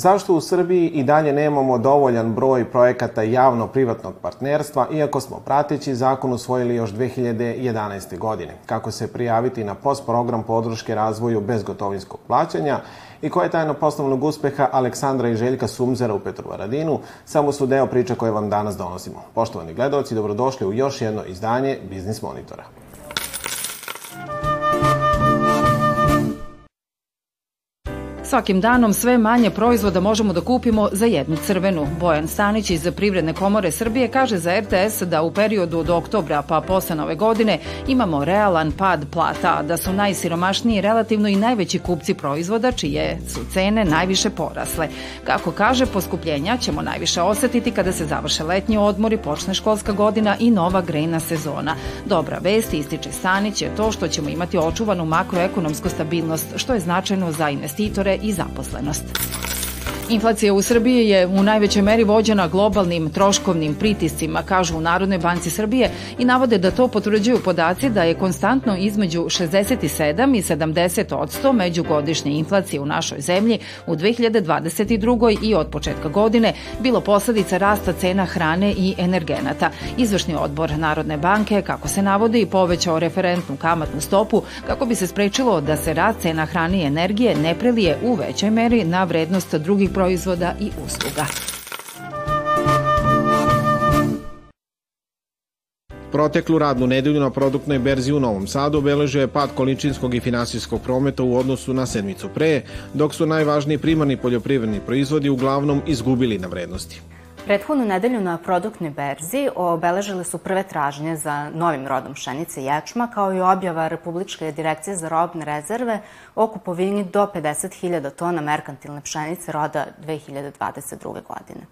Zašto u Srbiji i dalje nemamo dovoljan broj projekata javno-privatnog partnerstva, iako smo prateći zakon usvojili još 2011. godine? Kako se prijaviti na post program podrške razvoju bezgotovinskog plaćanja i koja je tajna poslovnog uspeha Aleksandra i Željka Sumzera u Petrovaradinu, samo su deo priče koje vam danas donosimo. Poštovani gledalci, dobrodošli u još jedno izdanje Biznis Monitora. Svakim danom sve manje proizvoda možemo da kupimo za jednu crvenu. Bojan Stanić iz Privredne komore Srbije kaže za RTS da u periodu od oktobra pa posle nove godine imamo realan pad plata, da su najsiromašniji relativno i najveći kupci proizvoda čije su cene najviše porasle. Kako kaže, poskupljenja ćemo najviše osetiti kada se završe letnji odmori, počne školska godina i nova grejna sezona. Dobra vest, ističe Stanić, je to što ćemo imati očuvanu makroekonomsku stabilnost, što je značajno za investitore i zaposlenost. Inflacija u Srbiji je u najvećoj meri vođena globalnim troškovnim pritiscima, kažu u Narodnoj banci Srbije i navode da to potvrđuju podaci da je konstantno između 67 i 70 odsto međugodišnje inflacije u našoj zemlji u 2022. i od početka godine bilo posledica rasta cena hrane i energenata. Izvršni odbor Narodne banke, kako se navodi, povećao referentnu kamatnu stopu kako bi se sprečilo da se rast cena hrane i energije ne prelije u većoj meri na vrednost drugih proizvoda i usluga. Proteklu radnu nedelju na produktnoj berzi u Novom Sadu obeležio je pad količinskog i finansijskog prometa u odnosu na sedmicu pre, dok su najvažniji primarni poljoprivredni proizvodi uglavnom izgubili na vrednosti. Prethodnu nedelju na produktnoj berzi obeležile su prve tražnje za novim rodom pšenice ječma, kao i objava Republičke direkcije za robne rezerve o kupovini do 50.000 tona merkantilne pšenice roda 2022. godine.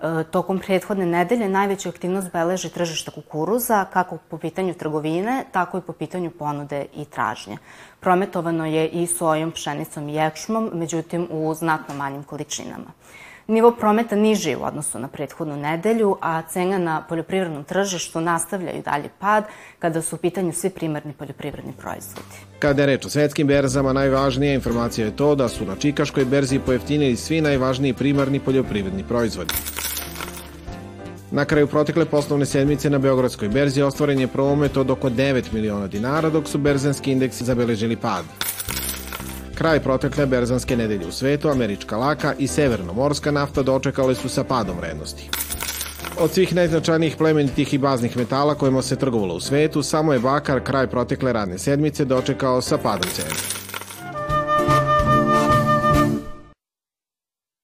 E, tokom prethodne nedelje najveću aktivnost beleži tržišta kukuruza, kako po pitanju trgovine, tako i po pitanju ponude i tražnje. Prometovano je i sojom, pšenicom i ječmom, međutim u znatno manjim količinama. Nivo prometa niži u odnosu na prethodnu nedelju, a cena na poljoprivrednom tržištu nastavlja i dalje pad kada su u pitanju svi primarni poljoprivredni proizvodi. Kada je reč o svetskim berzama, najvažnija informacija je to da su na Čikaškoj berzi pojeftinili svi najvažniji primarni poljoprivredni proizvodi. Na kraju protekle poslovne sedmice na Beogradskoj berzi ostvaren je promet od oko 9 miliona dinara, dok su berzanski indeksi zabeležili pad. Kraj protekle berzanske nedelje u svetu, američka laka i severnomorska nafta dočekale su sa padom vrednosti. Od svih najznačajnijih plemenitih i baznih metala kojima se trgovalo u svetu, samo je bakar kraj protekle radne sedmice dočekao sa padom cene.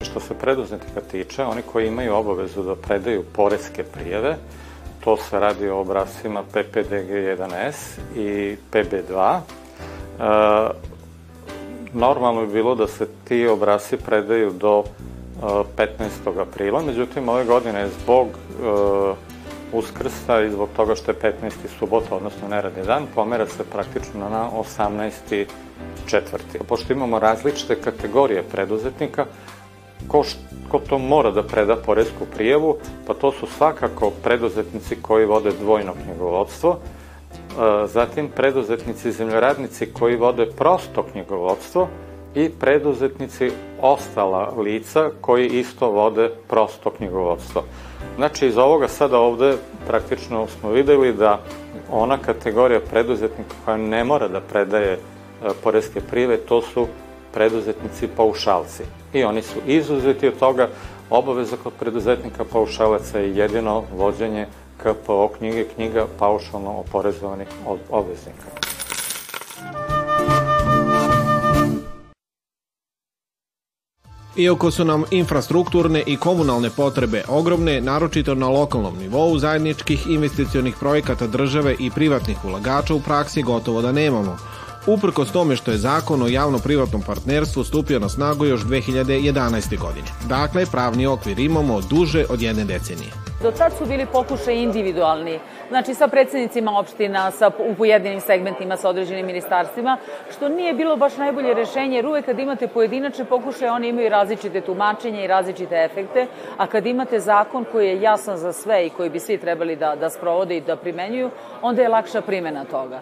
Što se preduzetnika tiče, oni koji imaju obavezu da predaju poreske prijeve, to se radi o obrascima PPDG1S i PB2, normalno bi bilo da se ti obrasi predaju do 15. aprila, međutim ove godine zbog Uskrsa i zbog toga što je 15. subota, odnosno neradni dan, pomera se praktično na 18. četvrti. Pošto imamo različite kategorije preduzetnika, ko, ko to mora da preda poresku prijevu, pa to su svakako preduzetnici koji vode dvojno knjigovodstvo, zatim preduzetnici zemljoradnici koji vode prosto knjigovodstvo i preduzetnici ostala lica koji isto vode prosto knjigovodstvo. Znači, iz ovoga sada ovde praktično smo videli da ona kategorija preduzetnika koja ne mora da predaje poreske prive, to su preduzetnici paušalci. I oni su izuzeti od toga, obaveza kod preduzetnika paušalaca je jedino vođenje KPO knjige, knjiga paušalno oporezovanih obveznika. Iako su nam infrastrukturne i komunalne potrebe ogromne, naročito na lokalnom nivou, zajedničkih investicionih projekata države i privatnih ulagača u praksi gotovo da nemamo, uprkos tome što je zakon o javno-privatnom partnerstvu stupio na snagu još 2011. godine. Dakle, pravni okvir imamo duže od jedne decenije. Do tad su bili pokušaj individualni, znači sa predsednicima opština, sa, u pojedinim segmentima, sa određenim ministarstvima, što nije bilo baš najbolje rešenje, jer uvek kad imate pojedinačne pokušaje, oni imaju različite tumačenja i različite efekte, a kad imate zakon koji je jasan za sve i koji bi svi trebali da, da sprovode i da primenjuju, onda je lakša primena toga.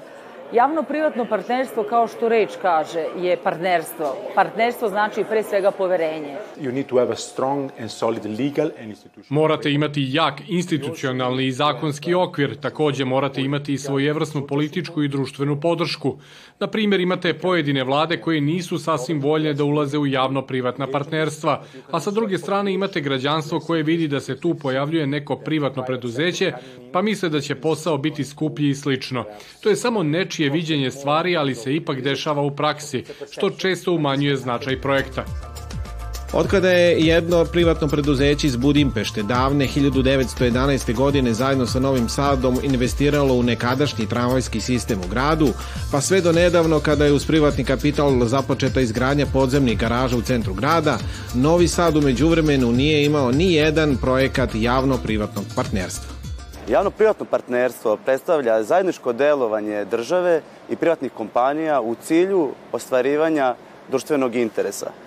Javno-privatno partnerstvo, kao što reč kaže, je partnerstvo. Partnerstvo znači pre svega poverenje. You need to have a strong and solid legal and Morate imati jak institucionalni i zakonski okvir, takođe morate imati i svojevrsnu političku i društvenu podršku. Na primjer, imate pojedine vlade koje nisu sasvim voljne da ulaze u javno-privatna partnerstva, a sa druge strane imate građanstvo koje vidi da se tu pojavljuje neko privatno preduzeće, pa misle da će posao biti skuplji i slično. To je samo nečije viđenje stvari, ali se ipak dešava u praksi, što često umanjuje značaj projekta. Otkada je jedno privatno preduzeće iz Budimpešte davne 1911. godine zajedno sa Novim Sadom investiralo u nekadašnji tramvajski sistem u gradu, pa sve do nedavno kada je uz privatni kapital započeta izgradnja podzemnih garaža u centru grada, Novi Sad umeđu vremenu nije imao ni jedan projekat javno-privatnog partnerstva. Javno-privatno partnerstvo predstavlja zajedničko delovanje države i privatnih kompanija u cilju ostvarivanja društvenog interesa –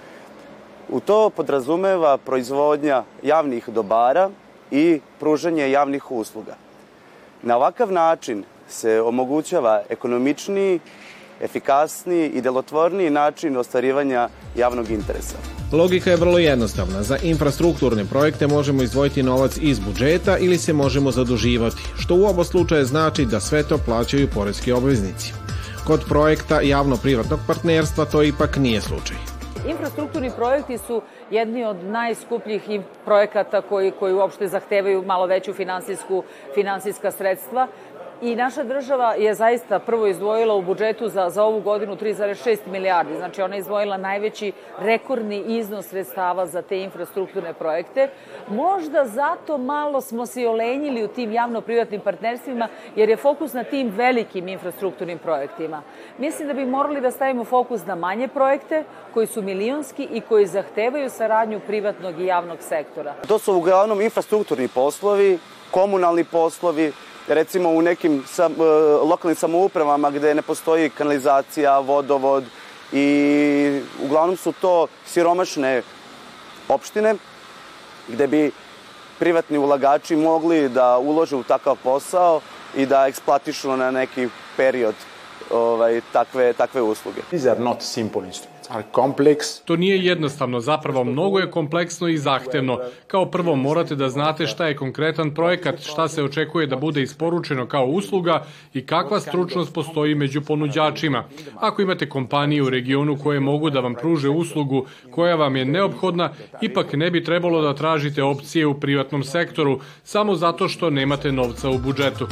U to podrazumeva proizvodnja javnih dobara i pružanje javnih usluga. Na ovakav način se omogućava ekonomičniji, efikasniji i delotvorniji način ostvarivanja javnog interesa. Logika je vrlo jednostavna. Za infrastrukturne projekte možemo izdvojiti novac iz budžeta ili se možemo zaduživati, što u oba slučaje znači da sve to plaćaju porezki obveznici. Kod projekta javno-privatnog partnerstva to ipak nije slučaj. Infrastrukturni projekti su jedni od najskupljih projekata koji, koji uopšte zahtevaju malo veću finansijsku, finansijska sredstva I naša država je zaista prvo izdvojila u budžetu za, za ovu godinu 3,6 milijardi. Znači ona je izdvojila najveći rekordni iznos sredstava za te infrastrukturne projekte. Možda zato malo smo se olenjili u tim javno-privatnim partnerstvima jer je fokus na tim velikim infrastrukturnim projektima. Mislim da bi morali da stavimo fokus na manje projekte koji su milionski i koji zahtevaju saradnju privatnog i javnog sektora. To su uglavnom infrastrukturni poslovi, komunalni poslovi, recimo u nekim sam, e, lokalnim samoupravama gde ne postoji kanalizacija, vodovod i uglavnom su to siromašne opštine gde bi privatni ulagači mogli da ulože u takav posao i da eksploatišu na neki period ovaj, takve, takve usluge. These are not simple instruments are complex. To nije jednostavno, zapravo mnogo je kompleksno i zahtevno. Kao prvo morate da znate šta je konkretan projekat, šta se očekuje da bude isporučeno kao usluga i kakva stručnost postoji među ponuđačima. Ako imate kompanije u regionu koje mogu da vam pruže uslugu koja vam je neophodna, ipak ne bi trebalo da tražite opcije u privatnom sektoru samo zato što nemate novca u budžetu.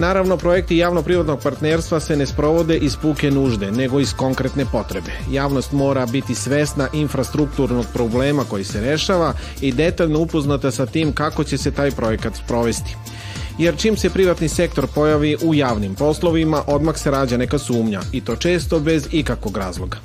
Naravno, projekti javno-privatnog partnerstva se ne sprovode iz puke nužde, nego iz konkretne potrebe. Javnost mora biti svesna infrastrukturnog problema koji se rešava i detaljno upoznata sa tim kako će se taj projekat sprovesti. Jer čim se privatni sektor pojavi u javnim poslovima, odmah se rađa neka sumnja i to često bez ikakvog razloga.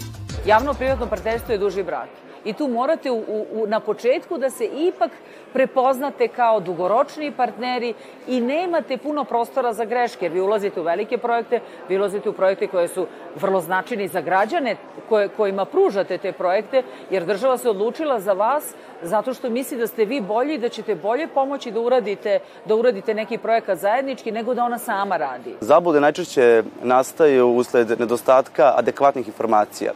Javno-privatno partnerstvo je duži brak i tu morate u, u, na početku da se ipak prepoznate kao dugoročni partneri i nemate puno prostora za greške, jer vi ulazite u velike projekte, vi ulazite u projekte koje su vrlo značajni za građane koje, kojima pružate te projekte, jer država se odlučila za vas zato što misli da ste vi bolji da ćete bolje pomoći da uradite, da uradite neki projekat zajednički nego da ona sama radi. Zabude najčešće nastaju usled nedostatka adekvatnih informacija.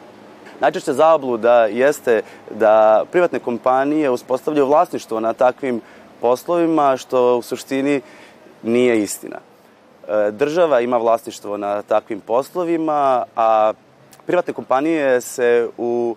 Najčešća zabluda jeste da privatne kompanije uspostavljaju vlasništvo na takvim poslovima, što u suštini nije istina. E, država ima vlasništvo na takvim poslovima, a privatne kompanije se u,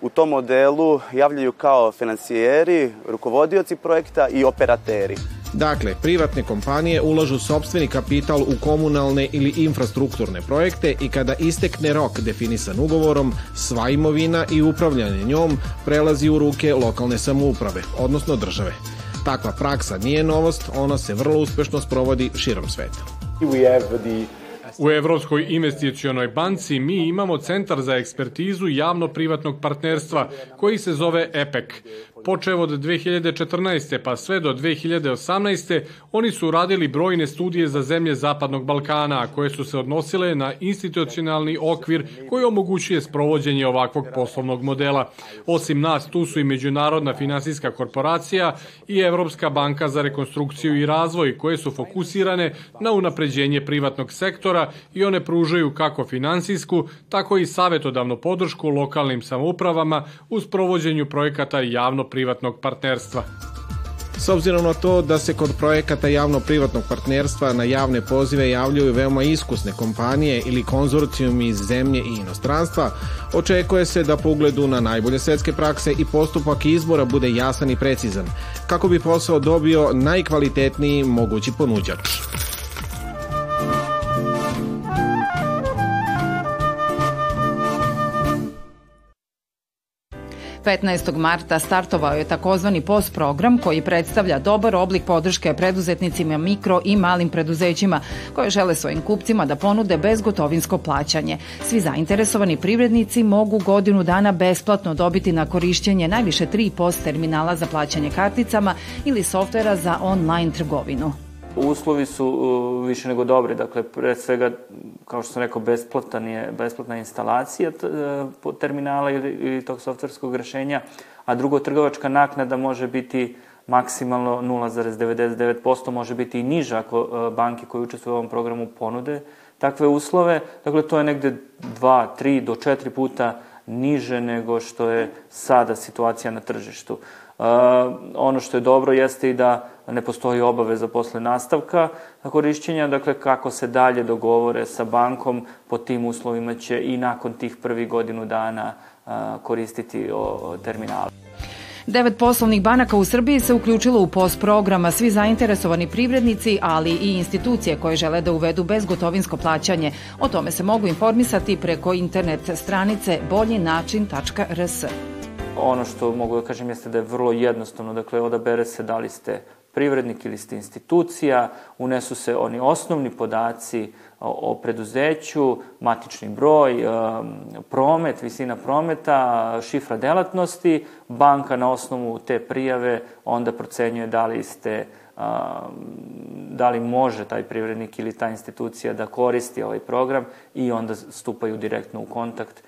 u tom modelu javljaju kao financijeri, rukovodioci projekta i operateri. Dakle, privatne kompanije ulažu sobstveni kapital u komunalne ili infrastrukturne projekte i kada istekne rok definisan ugovorom, sva imovina i upravljanje njom prelazi u ruke lokalne samouprave, odnosno države. Takva praksa nije novost, ona se vrlo uspešno sprovodi širom sveta. U Evropskoj investicionoj banci mi imamo Centar za ekspertizu javno-privatnog partnerstva koji se zove EPEC. Počev od 2014. pa sve do 2018. oni su radili brojne studije za zemlje Zapadnog Balkana, koje su se odnosile na institucionalni okvir koji omogućuje sprovođenje ovakvog poslovnog modela. Osim nas, tu su i Međunarodna finansijska korporacija i Evropska banka za rekonstrukciju i razvoj, koje su fokusirane na unapređenje privatnog sektora i one pružaju kako finansijsku, tako i savetodavnu podršku lokalnim samoupravama u sprovođenju projekata javno-privatnog partnerstva. S obzirom na to da se kod projekata javno-privatnog partnerstva na javne pozive javljaju veoma iskusne kompanije ili konzorcijumi iz zemlje i inostranstva, očekuje se da po ugledu na najbolje svetske prakse i postupak izbora bude jasan i precizan, kako bi posao dobio najkvalitetniji mogući ponuđač. 15. marta startovao je takozvani POS program koji predstavlja dobar oblik podrške preduzetnicima mikro i malim preduzećima koje žele svojim kupcima da ponude bezgotovinsko plaćanje. Svi zainteresovani privrednici mogu godinu dana besplatno dobiti na korišćenje najviše tri POS terminala za plaćanje karticama ili softvera za online trgovinu. Uslovi su uh, više nego dobri, dakle, pre svega, kao što sam rekao, besplatan je, besplatna instalacija uh, terminala ili, ili tog softverskog rešenja, a drugo, trgovačka naknada može biti maksimalno 0,99%, može biti i niža ako uh, banke koje učestvuju u ovom programu ponude takve uslove. Dakle, to je negde 2, 3 do 4 puta niže nego što je sada situacija na tržištu. Ono što je dobro jeste i da ne postoji obaveza posle nastavka korišćenja, dakle kako se dalje dogovore sa bankom, po tim uslovima će i nakon tih prvih godinu dana koristiti o, terminale. Devet poslovnih banaka u Srbiji se uključilo u POS programa. Svi zainteresovani privrednici, ali i institucije koje žele da uvedu bezgotovinsko plaćanje. O tome se mogu informisati preko internet stranice boljinačin.rs. Ono što mogu da kažem jeste da je vrlo jednostavno, dakle odabere se da li ste privrednik ili ste institucija, unesu se oni osnovni podaci o, o preduzeću, matični broj, promet, visina prometa, šifra delatnosti, banka na osnovu te prijave onda procenjuje da li ste da li može taj privrednik ili ta institucija da koristi ovaj program i onda stupaju direktno u kontakt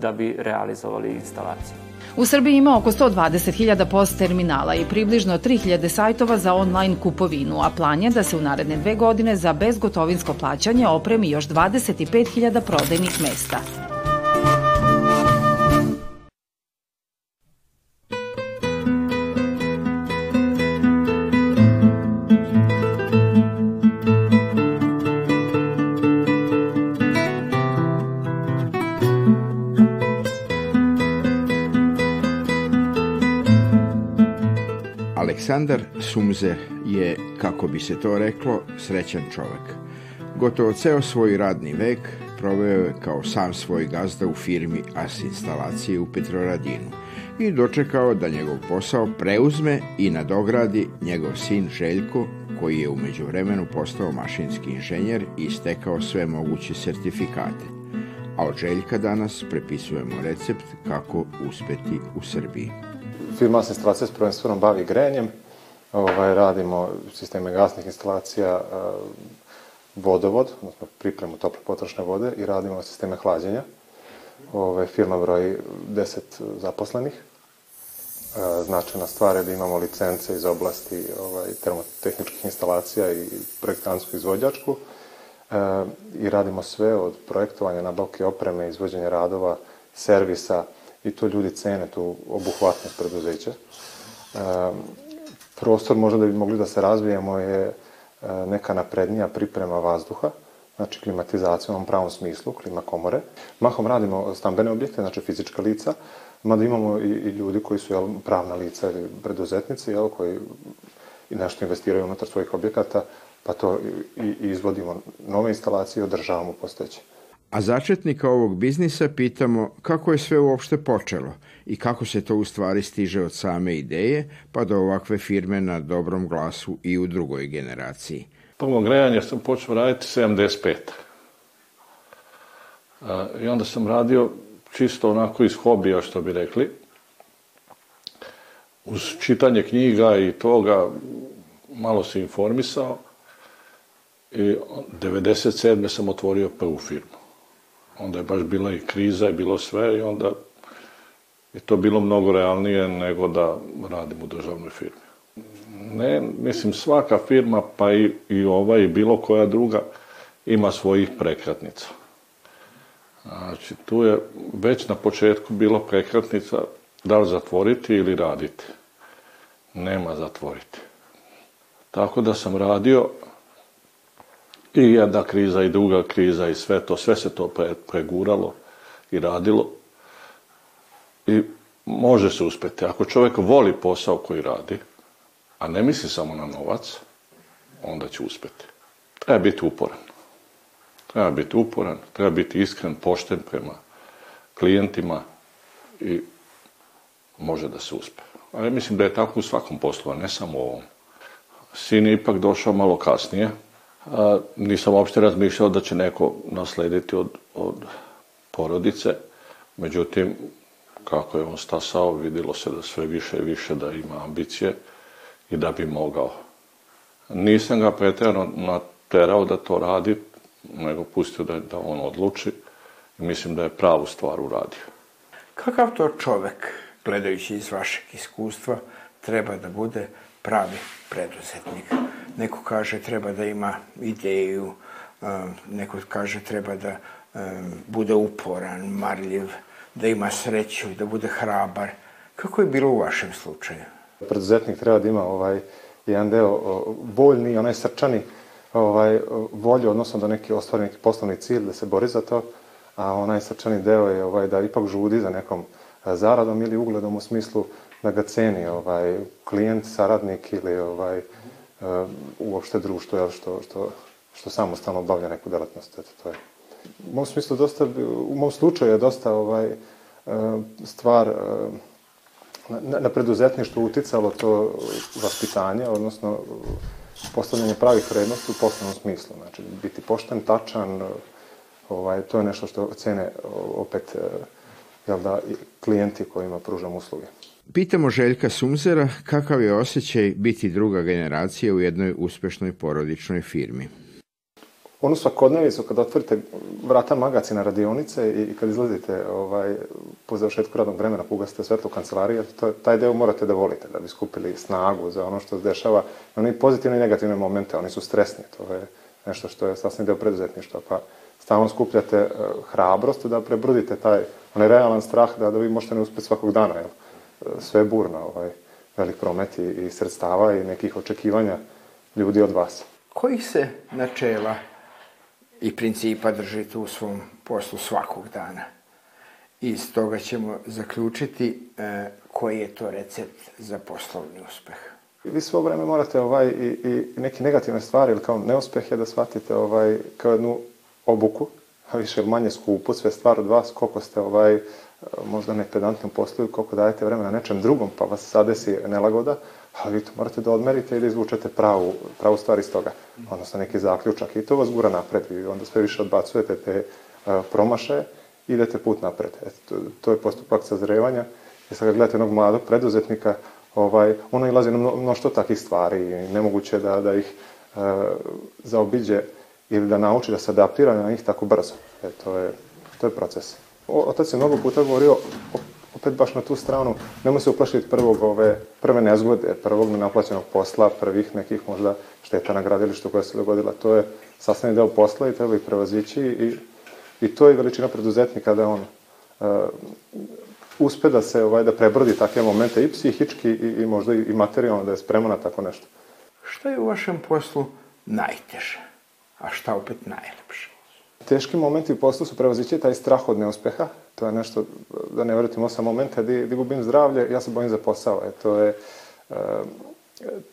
da bi realizovali instalaciju. U Srbiji ima oko 120.000 post terminala i približno 3.000 sajtova za online kupovinu, a plan je da se u naredne dve godine za bezgotovinsko plaćanje opremi još 25.000 prodajnih mesta. Aleksandar Sumzer je, kako bi se to reklo, srećan čovek. Gotovo ceo svoj radni vek proveo je kao sam svoj gazda u firmi AS instalacije u Petroradinu i dočekao da njegov posao preuzme i nadogradi njegov sin Željko, koji je umeđu vremenu postao mašinski inženjer i stekao sve moguće sertifikate. A od Željka danas prepisujemo recept kako uspeti u Srbiji firma se instalacija s prvenstveno bavi grejanjem, ovaj, radimo sisteme gasnih instalacija, eh, vodovod, odnosno pripremu tople potrošne vode i radimo sisteme hlađenja. Ovaj, firma broji 10 zaposlenih. Eh, značajna stvar je da imamo licence iz oblasti ovaj, termotehničkih instalacija i projektansku izvođačku. E, I radimo sve od projektovanja, nabavke opreme, izvođenja radova, servisa, i to ljudi cene, tu obuhvatnost preduzeća. Prostor možda da bi mogli da se razvijemo je e, neka naprednija priprema vazduha, znači klimatizacija u ovom pravom smislu, klima komore. Mahom radimo stambene objekte, znači fizička lica, mada imamo i, i ljudi koji su jel, pravna lica ili preduzetnici, jel, koji i nešto investiraju unutar svojih objekata, pa to i, i izvodimo nove instalacije i održavamo postojeće. A začetnika ovog biznisa pitamo kako je sve uopšte počelo i kako se to u stvari stiže od same ideje pa do ovakve firme na dobrom glasu i u drugoj generaciji. Prvo grejanje sam počeo raditi 75. I onda sam radio čisto onako iz hobija, što bi rekli. uz čitanje knjiga i toga malo se informisao i 97. sam otvorio prvu firmu. Onda je baš bila i kriza i bilo sve i onda je to bilo mnogo realnije nego da radim u državnoj firmi. Ne, mislim, svaka firma, pa i, i ova i bilo koja druga, ima svojih prekratnica. Znači, tu je već na početku bilo prekratnica da li zatvoriti ili raditi. Nema zatvoriti. Tako da sam radio i jedna kriza i druga kriza i sve to, sve se to pre, preguralo i radilo. I može se uspeti. Ako čovjek voli posao koji radi, a ne misli samo na novac, onda će uspeti. Treba biti uporan. Treba biti uporan, treba biti iskren, pošten prema klijentima i može da se uspe. Ali mislim da je tako u svakom poslu, a ne samo u ovom. Sin je ipak došao malo kasnije. A, nisam uopšte razmišljao da će neko naslediti od, od porodice. Međutim, kako je on stasao, vidilo se da sve više i više da ima ambicije i da bi mogao. Nisam ga pretjerano naterao da to radi, nego pustio da, da on odluči i mislim da je pravu stvar uradio. Kakav to čovek, gledajući iz vašeg iskustva, treba da bude pravi preduzetnik? Neko kaže treba da ima ideju, neko kaže treba da bude uporan, marljiv, da ima sreću, da bude hrabar. Kako je bilo u vašem slučaju? Preduzetnik treba da ima ovaj jedan deo voljni, onaj srčani, ovaj, volju, odnosno da neki ostvari neki poslovni cilj, da se bori za to, a onaj srčani deo je ovaj, da ipak žudi za nekom zaradom ili ugledom u smislu da ga ceni ovaj, klijent, saradnik ili ovaj, uopšte društvo jel, što, što, što samostalno obavlja neku delatnost. Eto, to je. U mom smislu dosta, u mom slučaju je dosta ovaj, stvar na, na preduzetništvo uticalo to vaspitanje, odnosno postavljanje pravih vrednosti u poslovnom smislu. Znači, biti pošten, tačan, ovaj, to je nešto što cene opet jel da, klijenti kojima pružam usluge. Pitamo Željka Sumzera kakav je osjećaj biti druga generacija u jednoj uspešnoj porodičnoj firmi. Onu svakodnevicu kad otvorite vrata magacina radionice i kad izlazite ovaj, po završetku radnog vremena, pugasite svetlo kancelarije, to, taj deo morate da volite, da bi skupili snagu za ono što se dešava. Oni pozitivne i negativne momente, oni su stresni, to je nešto što je sasvim deo preduzetništva, pa stalno skupljate uh, hrabrost da prebrudite taj, onaj realan strah da, da vi možete ne uspeti svakog dana, jel? Sve burno, ovaj, velik promet i, i sredstava i nekih očekivanja ljudi od vas. Kojih se načela i principa držite u svom poslu svakog dana. I iz toga ćemo zaključiti e, koji je to recept za poslovni uspeh. Vi svo vreme morate ovaj, i, i neke negativne stvari ili kao neuspehe da shvatite ovaj, kao jednu obuku, a više manje skupu, sve stvar od vas, koliko ste ovaj, možda nepedantnom poslu, koliko dajete vremena nečem drugom, pa vas sadesi nelagoda, ali vi to morate da odmerite i da izvučete pravu, pravu stvar iz toga, odnosno neki zaključak i to vas gura napred, vi onda sve više odbacujete te uh, promašaje, idete put napred. Eto, to, to je postupak sazrevanja i sad kad gledate jednog mladog preduzetnika, ovaj, ono ilazi na mnošto takih stvari i nemoguće da, da ih uh, zaobiđe ili da nauči da se adaptira na njih tako brzo. E, to, je, to je proces. Otac je mnogo puta govorio opet baš na tu stranu, nemoj se uplašiti prvog ove, prve nezgode, prvog nenaplaćenog posla, prvih nekih možda šteta na gradilištu koja se dogodila. To je sastavni deo posla i treba ih prevazići i, i to je veličina preduzetnika da on uh, uspe da se ovaj, da prebrodi takve momente i psihički i, i možda i materijalno da je spreman na tako nešto. Šta je u vašem poslu najteže, a šta opet najlepše? Teški momenti u poslu su prevazići taj strah od neuspeha. To je nešto, da ne vratim osam momenta, di, di gubim zdravlje, ja se bojim za posao. E, to je, e,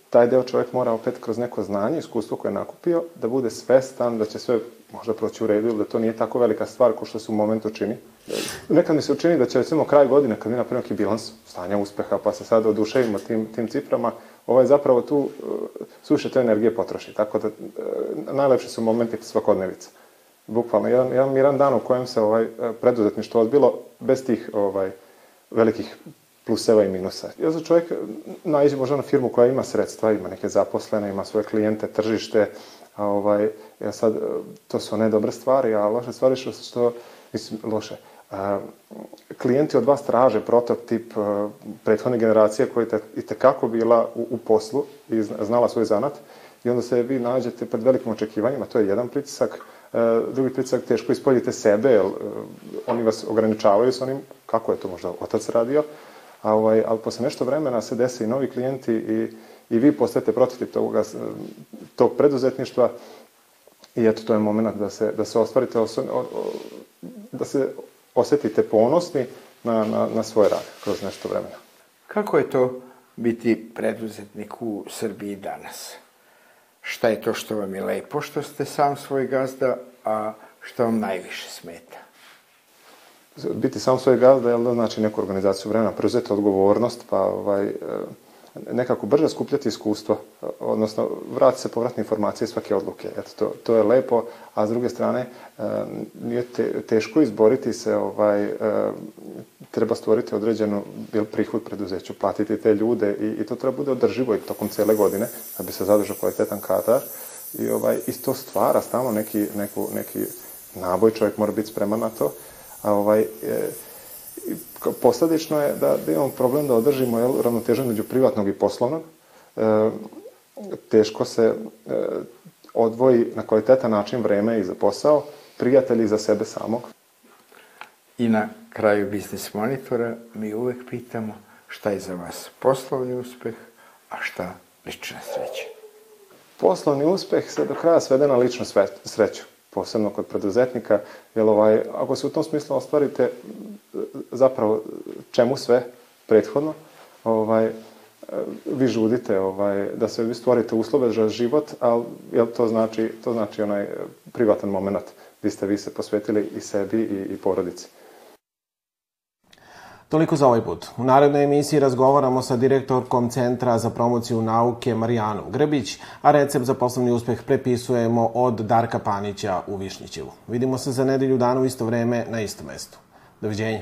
taj deo čovjek mora opet kroz neko znanje, iskustvo koje je nakupio, da bude svestan da će sve možda proći u redu ili da to nije tako velika stvar kao što se u momentu čini. Nekad mi se učini da će recimo kraj godine, kad mi napravimo neki bilans stanja uspeha, pa se sada oduševimo tim, tim ciframa, ovaj zapravo tu uh, suše te energije potroši. Tako da uh, najlepši su momenti svakodnevica bukvalno jedan, jedan miran dan u kojem se ovaj preduzetništvo odbilo bez tih ovaj velikih pluseva i minusa. Ja za čovjek naiđe možda na firmu koja ima sredstva, ima neke zaposlene, ima svoje klijente, tržište, a ovaj, ja sad, to su one dobre stvari, a loše stvari što, što mislim, loše. A, klijenti od vas traže prototip a, prethodne generacije koja je i tekako bila u, u poslu i znala svoj zanat i onda se vi nađete pred velikim očekivanjima, to je jedan pritisak, drugi pritisak teško ispoljite sebe, jer oni vas ograničavaju s onim kako je to možda otac radio, a ovaj, ali posle nešto vremena se dese i novi klijenti i, i vi postajete prototip toga, tog preduzetništva i eto, to je moment da se, da se ostvarite, da se osetite ponosni na, na, na svoj rad kroz nešto vremena. Kako je to biti preduzetnik u Srbiji danas? Šta je to što vam je lepo, što ste sam svoj gazda, a što vam najviše smeta? biti sam svoj gazda, jel da znači neku organizaciju vremena, preuzeti odgovornost, pa ovaj, nekako brže skupljati iskustvo, odnosno vrati se povratne informacije svake odluke. Eto, to, to je lepo, a s druge strane nije te, teško izboriti se, ovaj, treba stvoriti određenu bil prihod preduzeću, platiti te ljude i, i to treba bude održivo i tokom cele godine, da bi se zadržao kvalitetan kadar i, ovaj, i to stvara stalno neki, neku, neki naboj, čovjek mora biti spreman na to, a ovaj, e, posledično je da, da imamo problem da održimo jel, ravnotežu među privatnog i poslovnog. E, teško se e, odvoji na kvalitetan način vreme i za posao, prijatelji i za sebe samog. I na kraju Biznis Monitora mi uvek pitamo šta je za vas poslovni uspeh, a šta lična sreća. Poslovni uspeh se do kraja svede na ličnu sreću posebno kod preduzetnika, jer ovaj, ako se u tom smislu ostvarite zapravo čemu sve prethodno, ovaj, vi žudite ovaj, da se vi stvorite uslove za život, ali jel to znači, to znači onaj privatan moment gdje ste vi se posvetili i sebi i, i porodici. Toliko za ovaj put. U narednoj emisiji razgovaramo sa direktorkom Centra za promociju nauke Marijanom Grbić, a recept za poslovni uspeh prepisujemo od Darka Panića u Višnjićevu. Vidimo se za nedelju dana u isto vreme na istom mestu. Doviđenja.